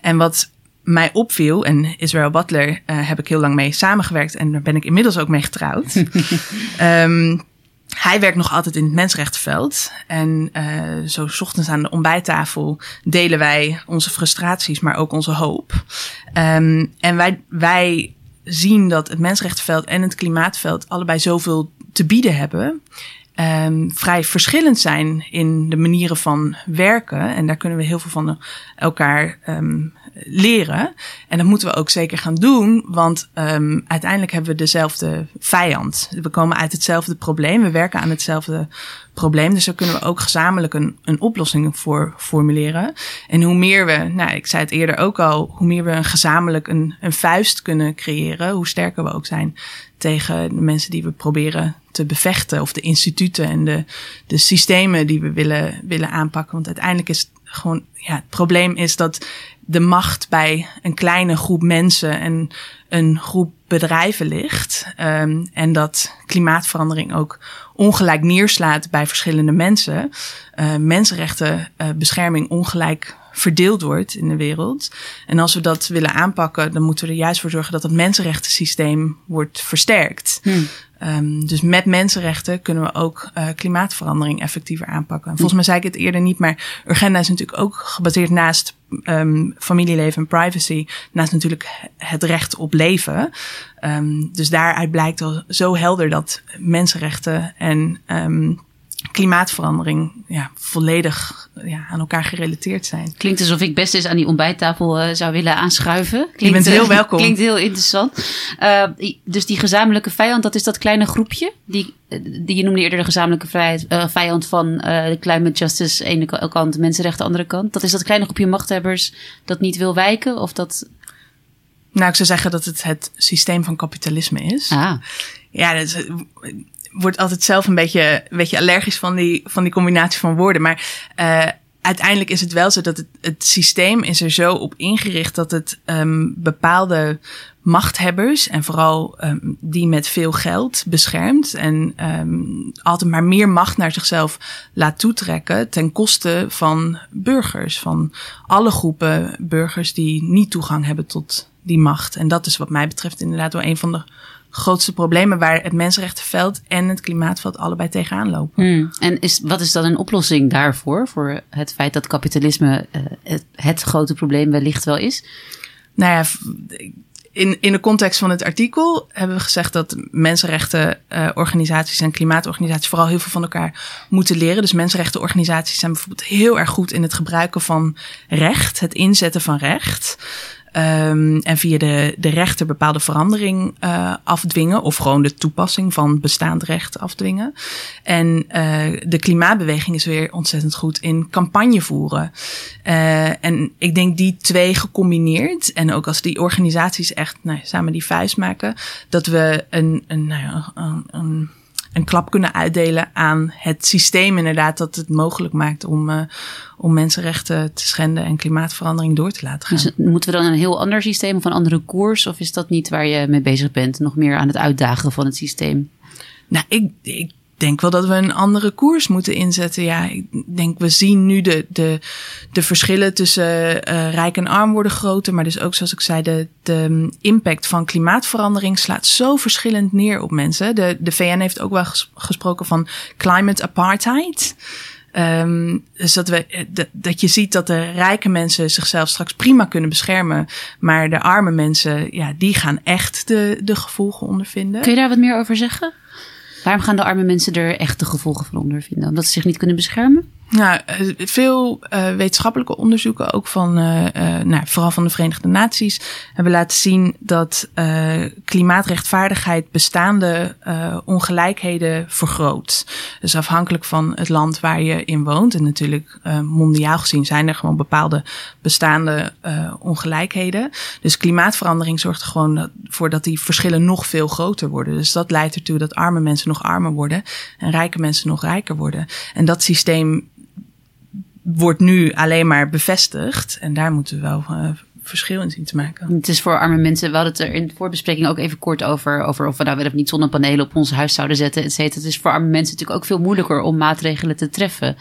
C: En wat mij opviel, en Israel Butler uh, heb ik heel lang mee samengewerkt en daar ben ik inmiddels ook mee getrouwd. um, *laughs* hij werkt nog altijd in het mensenrechtenveld. En uh, zo ochtends aan de ontbijttafel delen wij onze frustraties, maar ook onze hoop. Um, en wij, wij zien dat het mensenrechtenveld en het klimaatveld allebei zoveel te bieden hebben. Um, vrij verschillend zijn in de manieren van werken. En daar kunnen we heel veel van elkaar um, leren. En dat moeten we ook zeker gaan doen, want um, uiteindelijk hebben we dezelfde vijand. We komen uit hetzelfde probleem, we werken aan hetzelfde probleem. Dus daar kunnen we ook gezamenlijk een, een oplossing voor formuleren. En hoe meer we, nou, ik zei het eerder ook al, hoe meer we een gezamenlijk een, een vuist kunnen creëren, hoe sterker we ook zijn tegen de mensen die we proberen te bevechten. Of de instituten en de, de systemen die we willen, willen aanpakken. Want uiteindelijk is gewoon, ja, het probleem is dat de macht bij een kleine groep mensen en een groep bedrijven ligt. Um, en dat klimaatverandering ook ongelijk neerslaat bij verschillende mensen. Uh, mensenrechtenbescherming uh, ongelijk verdeeld wordt in de wereld. En als we dat willen aanpakken, dan moeten we er juist voor zorgen dat het mensenrechtensysteem wordt versterkt. Hmm. Um, dus met mensenrechten kunnen we ook uh, klimaatverandering effectiever aanpakken. Volgens mij zei ik het eerder niet, maar Urgenda is natuurlijk ook gebaseerd naast um, familieleven en privacy, naast natuurlijk het recht op leven. Um, dus daaruit blijkt al zo helder dat mensenrechten en klimaatverandering ja, volledig ja, aan elkaar gerelateerd zijn.
D: Klinkt alsof ik best eens aan die ontbijttafel uh, zou willen aanschuiven. Klinkt,
C: Je bent heel *laughs* welkom.
D: Klinkt heel interessant. Uh, dus die gezamenlijke vijand, dat is dat kleine groepje. Die, die je noemde eerder de gezamenlijke vrijheid, uh, vijand van de climate justice, ene kant, mensenrechten, andere kant. Dat is dat kleine groepje machthebbers dat niet wil wijken? Of dat...
C: Nou, ik zou zeggen dat het het systeem van kapitalisme is.
D: Ah.
C: Ja, dat is, wordt altijd zelf een beetje, een beetje allergisch van die, van die combinatie van woorden. Maar uh, uiteindelijk is het wel zo dat het, het systeem is er zo op ingericht dat het um, bepaalde machthebbers en vooral um, die met veel geld beschermt en um, altijd maar meer macht naar zichzelf laat toetrekken ten koste van burgers, van alle groepen burgers die niet toegang hebben tot die macht. En dat is wat mij betreft inderdaad wel een van de grootste problemen waar het mensenrechtenveld en het klimaatveld allebei tegenaan lopen.
D: Hmm. En is, wat is dan een oplossing daarvoor? Voor het feit dat kapitalisme uh, het, het, grote probleem wellicht wel is?
C: Nou ja, in, in de context van het artikel hebben we gezegd dat mensenrechtenorganisaties en klimaatorganisaties vooral heel veel van elkaar moeten leren. Dus mensenrechtenorganisaties zijn bijvoorbeeld heel erg goed in het gebruiken van recht, het inzetten van recht. Um, en via de, de rechter bepaalde verandering uh, afdwingen. Of gewoon de toepassing van bestaand recht afdwingen. En uh, de klimaatbeweging is weer ontzettend goed in campagne voeren. Uh, en ik denk die twee gecombineerd. En ook als die organisaties echt nou, samen die vuist maken. Dat we een, een, nou ja, een, een een klap kunnen uitdelen aan het systeem inderdaad dat het mogelijk maakt om, uh, om mensenrechten te schenden en klimaatverandering door te laten gaan.
D: Dus moeten we dan een heel ander systeem of een andere koers of is dat niet waar je mee bezig bent? Nog meer aan het uitdagen van het systeem?
C: Nou, ik, ik denk wel dat we een andere koers moeten inzetten. Ja, ik denk we zien nu de, de, de verschillen tussen uh, rijk en arm worden groter. Maar dus ook zoals ik zei, de, de impact van klimaatverandering slaat zo verschillend neer op mensen. De, de VN heeft ook wel gesproken van climate apartheid. Um, dus dat, we, eh, dat, dat je ziet dat de rijke mensen zichzelf straks prima kunnen beschermen. Maar de arme mensen, ja, die gaan echt de, de gevolgen ondervinden.
D: Kun je daar wat meer over zeggen? Waarom gaan de arme mensen er echt de gevolgen van ondervinden? Omdat ze zich niet kunnen beschermen?
C: Nou, veel uh, wetenschappelijke onderzoeken, ook van, uh, nou, vooral van de Verenigde Naties, hebben laten zien dat klimaatrechtvaardigheid bestaande ongelijkheden vergroot. Dus afhankelijk van het land waar je in woont, en natuurlijk mondiaal gezien zijn er gewoon bepaalde bestaande ongelijkheden. Dus klimaatverandering zorgt er gewoon voor dat die verschillen nog veel groter worden. Dus dat leidt ertoe dat arme mensen nog armer worden en rijke mensen nog rijker worden. En dat systeem wordt nu alleen maar bevestigd. En daar moeten we wel uh, verschil in zien te maken.
D: Het is voor arme mensen, we hadden het er in de voorbespreking ook even kort over, over of we nou wel of niet zonnepanelen op ons huis zouden zetten, et cetera. Het is voor arme mensen natuurlijk ook veel moeilijker om maatregelen te treffen,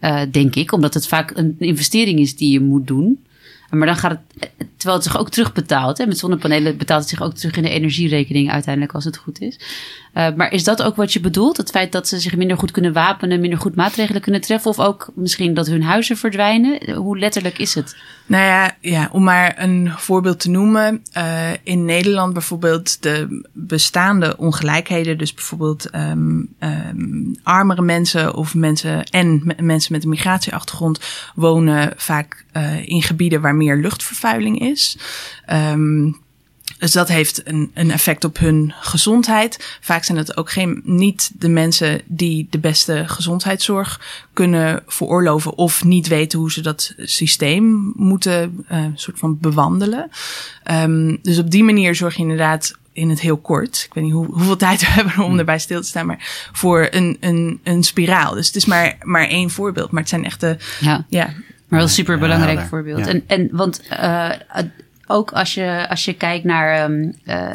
D: uh, denk ik. Omdat het vaak een investering is die je moet doen. Maar dan gaat het, terwijl het zich ook terugbetaalt. Hè, met zonnepanelen betaalt het zich ook terug in de energierekening uiteindelijk als het goed is. Uh, maar is dat ook wat je bedoelt? Het feit dat ze zich minder goed kunnen wapenen, minder goed maatregelen kunnen treffen? Of ook misschien dat hun huizen verdwijnen? Hoe letterlijk is het?
C: Nou ja, ja om maar een voorbeeld te noemen. Uh, in Nederland bijvoorbeeld de bestaande ongelijkheden. Dus bijvoorbeeld um, armere mensen of mensen en mensen met een migratieachtergrond wonen vaak in gebieden waar meer luchtvervuiling is. Um, dus dat heeft een, een effect op hun gezondheid. Vaak zijn het ook geen, niet de mensen die de beste gezondheidszorg kunnen veroorloven of niet weten hoe ze dat systeem moeten uh, soort van bewandelen. Um, dus op die manier zorg je inderdaad in het heel kort. Ik weet niet hoe, hoeveel *laughs* tijd we hebben om erbij stil te staan, maar voor een, een, een spiraal. Dus het is maar, maar één voorbeeld, maar het zijn echte.
D: Ja. ja maar wel super belangrijk ja, voorbeeld. Ja. En, en want uh, ook als je, als je kijkt naar. Um, uh,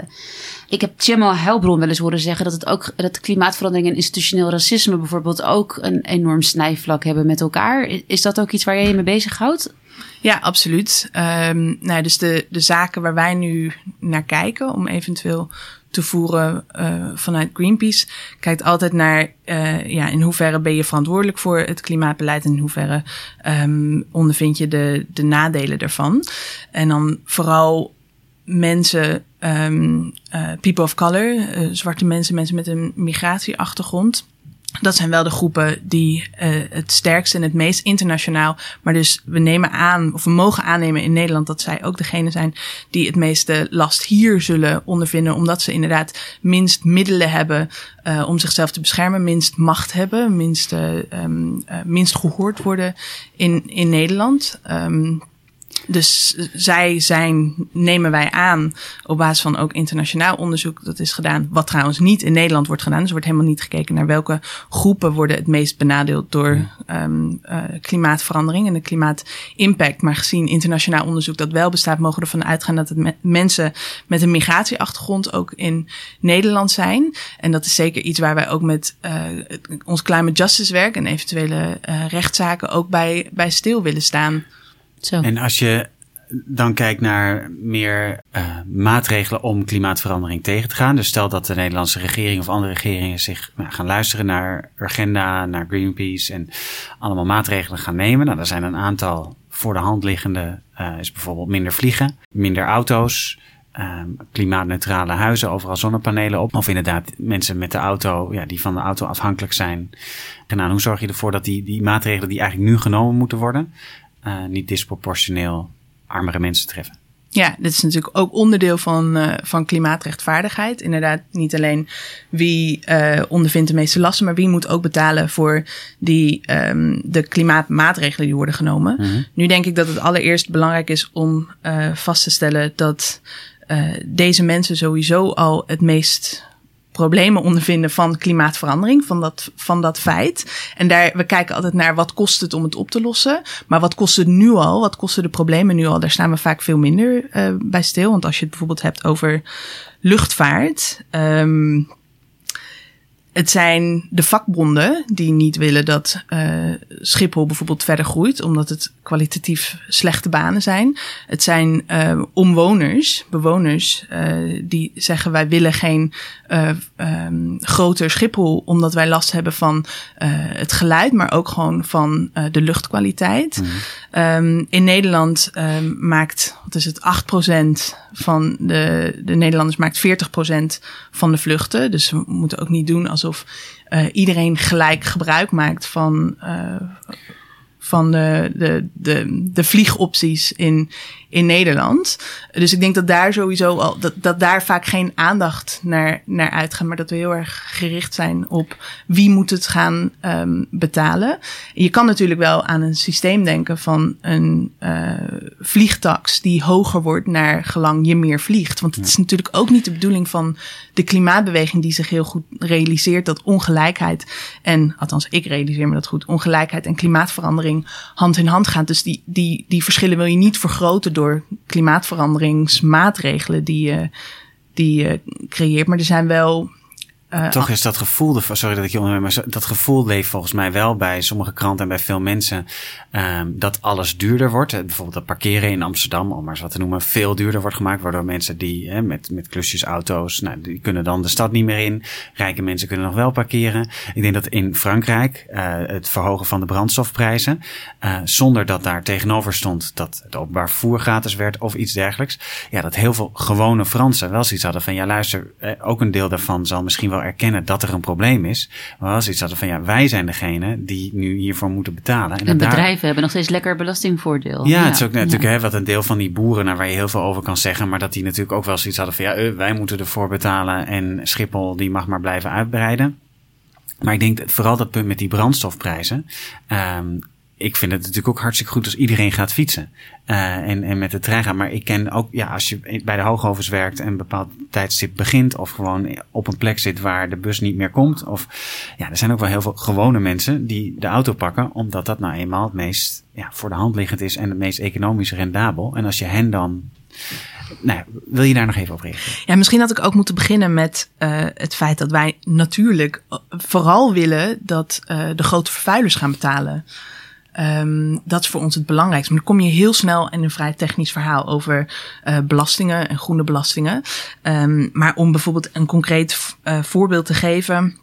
D: ik heb Tjemmo Helbron wel eens horen zeggen dat het ook dat klimaatverandering en institutioneel racisme bijvoorbeeld ook een enorm snijvlak hebben met elkaar. Is dat ook iets waar jij je mee bezighoudt?
C: Ja, absoluut. Um, nou, dus de, de zaken waar wij nu naar kijken om eventueel te voeren uh, vanuit Greenpeace kijkt altijd naar uh, ja, in hoeverre ben je verantwoordelijk voor het klimaatbeleid en in hoeverre um, ondervind je de, de nadelen daarvan. En dan vooral mensen, um, uh, people of color, zwarte mensen, mensen met een migratieachtergrond dat zijn wel de groepen die uh, het sterkst en het meest internationaal. Maar dus we nemen aan, of we mogen aannemen in Nederland dat zij ook degene zijn die het meeste last hier zullen ondervinden. Omdat ze inderdaad minst middelen hebben uh, om zichzelf te beschermen, minst macht hebben, minst, uh, minst gehoord worden in, in Nederland. Um, dus zij zijn, nemen wij aan, op basis van ook internationaal onderzoek dat is gedaan, wat trouwens niet in Nederland wordt gedaan. Dus er wordt helemaal niet gekeken naar welke groepen worden het meest benadeeld door um, uh, klimaatverandering en de klimaatimpact. Maar gezien internationaal onderzoek dat wel bestaat, mogen we ervan uitgaan dat het me mensen met een migratieachtergrond ook in Nederland zijn. En dat is zeker iets waar wij ook met uh, ons climate justice werk en eventuele uh, rechtszaken ook bij, bij stil willen staan.
B: En als je dan kijkt naar meer uh, maatregelen om klimaatverandering tegen te gaan. Dus stel dat de Nederlandse regering of andere regeringen zich nou, gaan luisteren naar Urgenda, naar Greenpeace en allemaal maatregelen gaan nemen. Nou, er zijn een aantal voor de hand liggende, uh, is bijvoorbeeld minder vliegen, minder auto's, ehm, klimaatneutrale huizen, overal zonnepanelen op. Of inderdaad mensen met de auto, ja, die van de auto afhankelijk zijn. En nou, hoe zorg je ervoor dat die, die maatregelen die eigenlijk nu genomen moeten worden, uh, niet disproportioneel armere mensen treffen?
C: Ja, dit is natuurlijk ook onderdeel van, uh, van klimaatrechtvaardigheid. Inderdaad, niet alleen wie uh, ondervindt de meeste lasten, maar wie moet ook betalen voor die, um, de klimaatmaatregelen die worden genomen. Mm -hmm. Nu denk ik dat het allereerst belangrijk is om uh, vast te stellen dat deze mensen sowieso al het meest problemen ondervinden van klimaatverandering, van dat, van dat feit. En daar, we kijken altijd naar wat kost het om het op te lossen. Maar wat kost het nu al? Wat kosten de problemen nu al? Daar staan we vaak veel minder uh, bij stil. Want als je het bijvoorbeeld hebt over luchtvaart. Um, het zijn de vakbonden die niet willen dat uh, Schiphol bijvoorbeeld verder groeit, omdat het kwalitatief slechte banen zijn. Het zijn uh, omwoners, bewoners, uh, die zeggen wij willen geen um, groter Schiphol, omdat wij last hebben van het geluid, maar ook gewoon van de luchtkwaliteit. Mm. Um, in Nederland um, maakt, wat is het, 8% van de, de Nederlanders maakt 40% van de vluchten. Dus we moeten ook niet doen alsof uh, iedereen gelijk gebruik maakt van, uh, van de, de, de, de vliegopties in, in Nederland. Dus ik denk dat daar sowieso al, dat, dat daar vaak geen aandacht naar, naar uitgaat, maar dat we heel erg gericht zijn op wie moet het gaan um, betalen. Je kan natuurlijk wel aan een systeem denken van een uh, vliegtax die hoger wordt naar gelang je meer vliegt. Want het is natuurlijk ook niet de bedoeling van de klimaatbeweging die zich heel goed realiseert dat ongelijkheid en, althans ik realiseer me dat goed, ongelijkheid en klimaatverandering hand in hand gaan. Dus die, die, die verschillen wil je niet vergroten door klimaatveranderingsmaatregelen die je, die je creëert. Maar er zijn wel
B: uh, Toch is dat gevoel, sorry dat ik je onderneem, maar dat gevoel leeft volgens mij wel bij sommige kranten en bij veel mensen um, dat alles duurder wordt. Bijvoorbeeld dat parkeren in Amsterdam, om maar eens wat te noemen, veel duurder wordt gemaakt, waardoor mensen die hè, met, met klusjesauto's, nou, die kunnen dan de stad niet meer in. Rijke mensen kunnen nog wel parkeren. Ik denk dat in Frankrijk uh, het verhogen van de brandstofprijzen, uh, zonder dat daar tegenover stond dat het openbaar vervoer gratis werd of iets dergelijks, ja, dat heel veel gewone Fransen wel zoiets hadden van, ja luister, ook een deel daarvan zal misschien wel erkennen dat er een probleem is. Maar als iets hadden van ja, wij zijn degene die nu hiervoor moeten betalen.
D: En, en bedrijven daar... hebben nog steeds lekker belastingvoordeel.
B: Ja, ja. het is ook natuurlijk ja. hè, wat een deel van die boeren, naar waar je heel veel over kan zeggen. Maar dat die natuurlijk ook wel zoiets hadden van ja, uh, wij moeten ervoor betalen. En Schiphol die mag maar blijven uitbreiden. Maar ik denk dat vooral dat punt met die brandstofprijzen. Um, ik vind het natuurlijk ook hartstikke goed als iedereen gaat fietsen. Uh, en, en met de trein gaat. Maar ik ken ook, ja, als je bij de hoogovens werkt en een bepaald tijdstip begint. Of gewoon op een plek zit waar de bus niet meer komt. Of ja, er zijn ook wel heel veel gewone mensen die de auto pakken. Omdat dat nou eenmaal het meest ja, voor de hand liggend is en het meest economisch rendabel. En als je hen dan nou, wil je daar nog even op reageren?
C: Ja, misschien had ik ook moeten beginnen met uh, het feit dat wij natuurlijk vooral willen dat uh, de grote vervuilers gaan betalen. Um, dat is voor ons het belangrijkste. Maar dan kom je heel snel in een vrij technisch verhaal over uh, belastingen en groene belastingen. Um, maar om bijvoorbeeld een concreet uh, voorbeeld te geven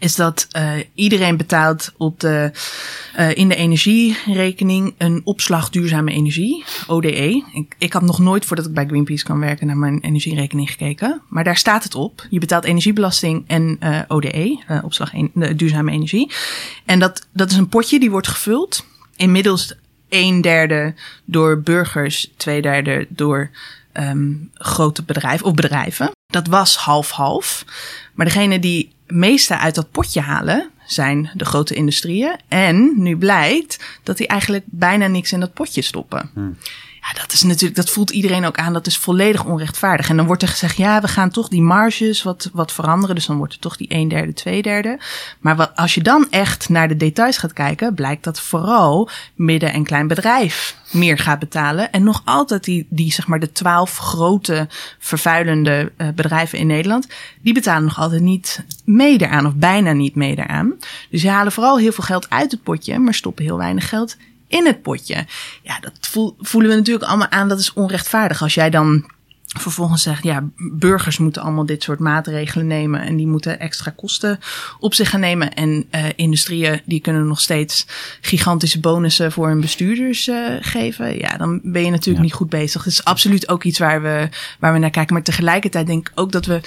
C: is dat uh, iedereen betaalt op de, uh, in de energierekening een opslag duurzame energie, ODE. Ik, ik had nog nooit, voordat ik bij Greenpeace kan werken, naar mijn energierekening gekeken. Maar daar staat het op. Je betaalt energiebelasting en uh, ODE, opslag een, duurzame energie. En dat, dat is een potje die wordt gevuld. Inmiddels een derde door burgers, twee derde door um, grote bedrijven of bedrijven. Dat was half-half. Maar degene die meeste uit dat potje halen zijn de grote industrieën. En nu blijkt dat die eigenlijk bijna niks in dat potje stoppen. Hmm. Dat is natuurlijk, dat voelt iedereen ook aan. Dat is volledig onrechtvaardig. En dan wordt er gezegd, ja, we gaan toch die marges wat, wat veranderen. Dus dan wordt het toch die een derde, twee derde. Maar wat, als je dan echt naar de details gaat kijken, blijkt dat vooral midden- en klein bedrijf meer gaat betalen. En nog altijd die, die zeg maar de twaalf grote vervuilende uh, bedrijven in Nederland, die betalen nog altijd niet mee eraan of bijna niet mee eraan. Dus ze halen vooral heel veel geld uit het potje, maar stoppen heel weinig geld in het potje. Ja, dat voelen we natuurlijk allemaal aan. Dat is onrechtvaardig. Als jij dan vervolgens zegt, ja, burgers moeten allemaal dit soort maatregelen nemen en die moeten extra kosten op zich gaan nemen. En uh, industrieën die kunnen nog steeds gigantische bonussen voor hun bestuurders uh, geven. Ja, dan ben je natuurlijk ja. niet goed bezig. Het is absoluut ook iets waar we, waar we naar kijken. Maar tegelijkertijd denk ik ook dat we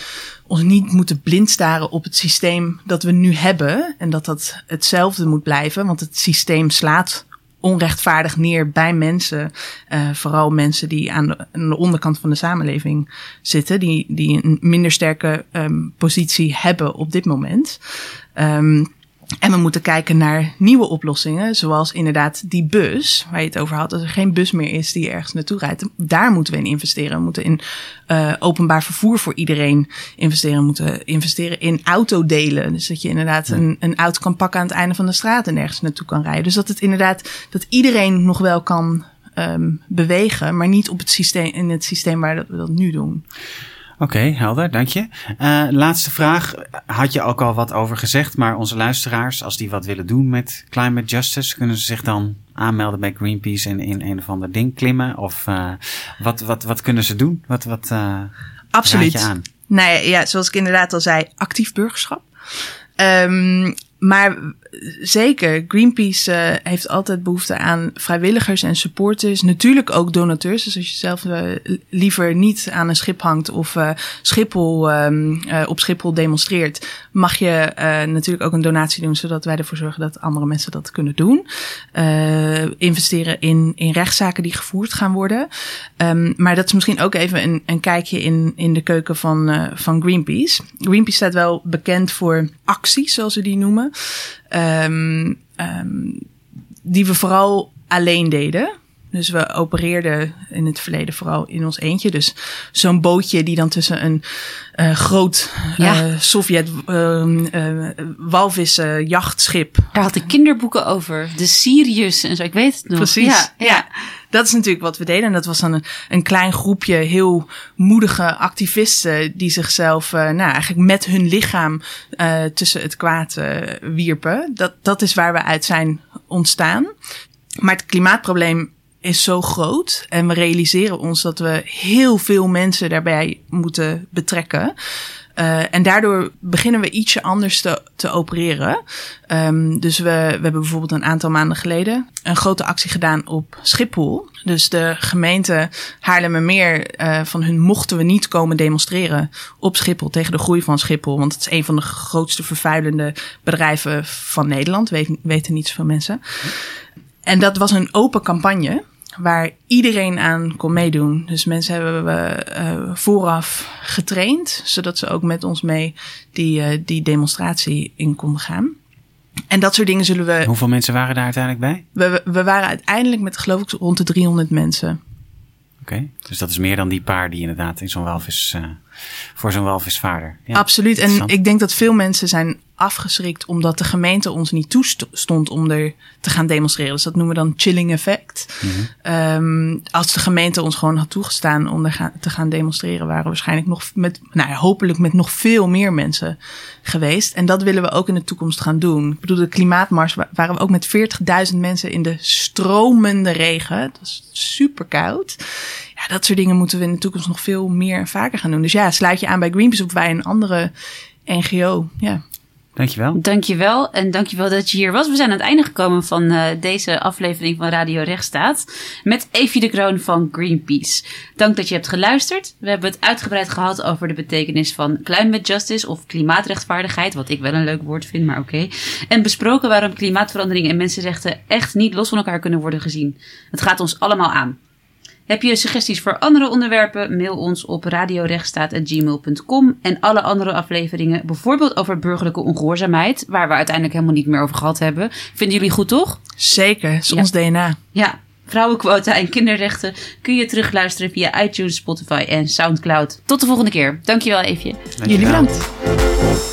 C: ons niet moeten blind staren op het systeem dat we nu hebben. En dat dat hetzelfde moet blijven, want het systeem slaat onrechtvaardig neer bij mensen. Uh, vooral mensen die aan de, aan de, onderkant van de samenleving zitten. Die, die een minder sterke um, positie hebben op dit moment. Um, en we moeten kijken naar nieuwe oplossingen, zoals inderdaad die bus, waar je het over had. Als er geen bus meer is die ergens naartoe rijdt, daar moeten we in investeren. We moeten in uh, openbaar vervoer voor iedereen investeren. We moeten investeren in autodelen. Dus dat je inderdaad een, een auto kan pakken aan het einde van de straat en ergens naartoe kan rijden. Dus dat het inderdaad, dat iedereen nog wel kan um, bewegen, maar niet op het systeem, in het systeem waar dat we dat nu doen.
B: Oké, okay, helder, dank je. Uh, laatste vraag. Had je ook al wat over gezegd, maar onze luisteraars, als die wat willen doen met climate justice, kunnen ze zich dan aanmelden bij Greenpeace en in een of ander ding klimmen? Of uh, wat, wat, wat kunnen ze doen? Wat, wat uh,
C: Absoluut.
B: je aan?
C: Nou ja, ja, zoals ik inderdaad al zei, actief burgerschap. Um, maar zeker, Greenpeace uh, heeft altijd behoefte aan vrijwilligers en supporters. Natuurlijk ook donateurs. Dus als je zelf uh, liever niet aan een schip hangt of uh, Schiphol, um, op Schiphol demonstreert, mag je natuurlijk ook een donatie doen, zodat wij ervoor zorgen dat andere mensen dat kunnen doen. investeren in, in rechtszaken die gevoerd gaan worden. Um, maar dat is misschien ook even een, een kijkje in, in de keuken van, van Greenpeace. Greenpeace staat wel bekend voor acties, zoals we die noemen. Um, um, die we vooral alleen deden. Dus we opereerden in het verleden vooral in ons eentje. Dus zo'n bootje die dan tussen een uh, groot ja. uh, Sovjet uh, walvissen jachtschip.
D: Daar had ik kinderboeken over. De Sirius en zo. Ik weet het nog.
C: Precies. Ja, ja. ja. Dat is natuurlijk wat we deden. En dat was dan een, een klein groepje heel moedige activisten die zichzelf nou, eigenlijk met hun lichaam tussen het kwaad wierpen. Dat, dat is waar we uit zijn ontstaan. Maar het klimaatprobleem is zo groot. En we realiseren ons dat we heel veel mensen daarbij moeten betrekken. Uh, en daardoor beginnen we ietsje anders te, te opereren. Um, dus we, we hebben bijvoorbeeld een aantal maanden geleden een grote actie gedaan op Schiphol. Dus de gemeente Haarlemmermeer, uh, van hun mochten we niet komen demonstreren op Schiphol tegen de groei van Schiphol. Want het is een van de grootste vervuilende bedrijven van Nederland, weet, weten niet zoveel mensen. En dat was een open campagne waar iedereen aan kon meedoen. Dus mensen hebben we uh, vooraf getraind, zodat ze ook met ons mee die, uh, die demonstratie in konden gaan. En dat soort dingen zullen we.
B: Hoeveel mensen waren daar uiteindelijk bij?
C: We, we waren uiteindelijk met, geloof ik, rond de 300 mensen.
B: Oké, okay. dus dat is meer dan die paar die inderdaad in zo'n walvis. Uh, voor zo'n walvisvaarder.
C: Ja, Absoluut. En ik denk dat veel mensen zijn afgeschrikt omdat de gemeente ons niet toestond om er te gaan demonstreren. Dus dat noemen we dan chilling effect. Mm -hmm. um, als de gemeente ons gewoon had toegestaan om er te gaan demonstreren, waren we waarschijnlijk nog met, nou ja, hopelijk met nog veel meer mensen geweest. En dat willen we ook in de toekomst gaan doen. Ik bedoel, de klimaatmars waren we ook met 40.000 mensen in de stromende regen. Dat is super koud. Ja, dat soort dingen moeten we in de toekomst nog veel meer en vaker gaan doen. Dus ja, sluit je aan bij Greenpeace of bij een andere NGO. Ja.
B: Dankjewel.
D: Dankjewel en dankjewel dat je hier was. We zijn aan het einde gekomen van uh, deze aflevering van Radio Rechtsstaat met Evie de Kroon van Greenpeace. Dank dat je hebt geluisterd. We hebben het uitgebreid gehad over de betekenis van climate justice of klimaatrechtvaardigheid, wat ik wel een leuk woord vind, maar oké. Okay. En besproken waarom klimaatverandering en mensenrechten echt niet los van elkaar kunnen worden gezien. Het gaat ons allemaal aan. Heb je suggesties voor andere onderwerpen? Mail ons op radiorechtsstaat.gmail.com en alle andere afleveringen, bijvoorbeeld over burgerlijke ongehoorzaamheid, waar we uiteindelijk helemaal niet meer over gehad hebben. Vinden jullie goed, toch?
C: Zeker, is ja. ons DNA.
D: Ja, vrouwenquota en kinderrechten kun je terugluisteren via iTunes, Spotify en Soundcloud. Tot de volgende keer. Dankjewel, Eefje.
C: Dankjewel. Jullie bedankt.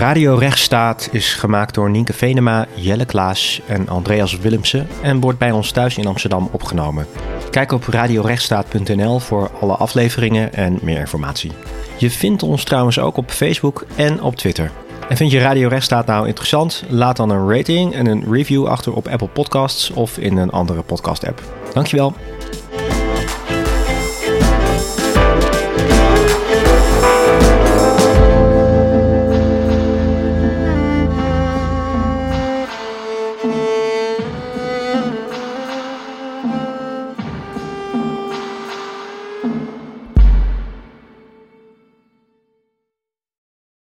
A: Radio Rechtsstaat is gemaakt door Nienke Venema, Jelle Klaas en Andreas Willemsen en wordt bij ons thuis in Amsterdam opgenomen. Kijk op radiorechtsstaat.nl voor alle afleveringen en meer informatie. Je vindt ons trouwens ook op Facebook en op Twitter. En vind je Radio Rechtsstaat nou interessant? Laat dan een rating en een review achter op Apple Podcasts of in een andere podcast app. Dankjewel.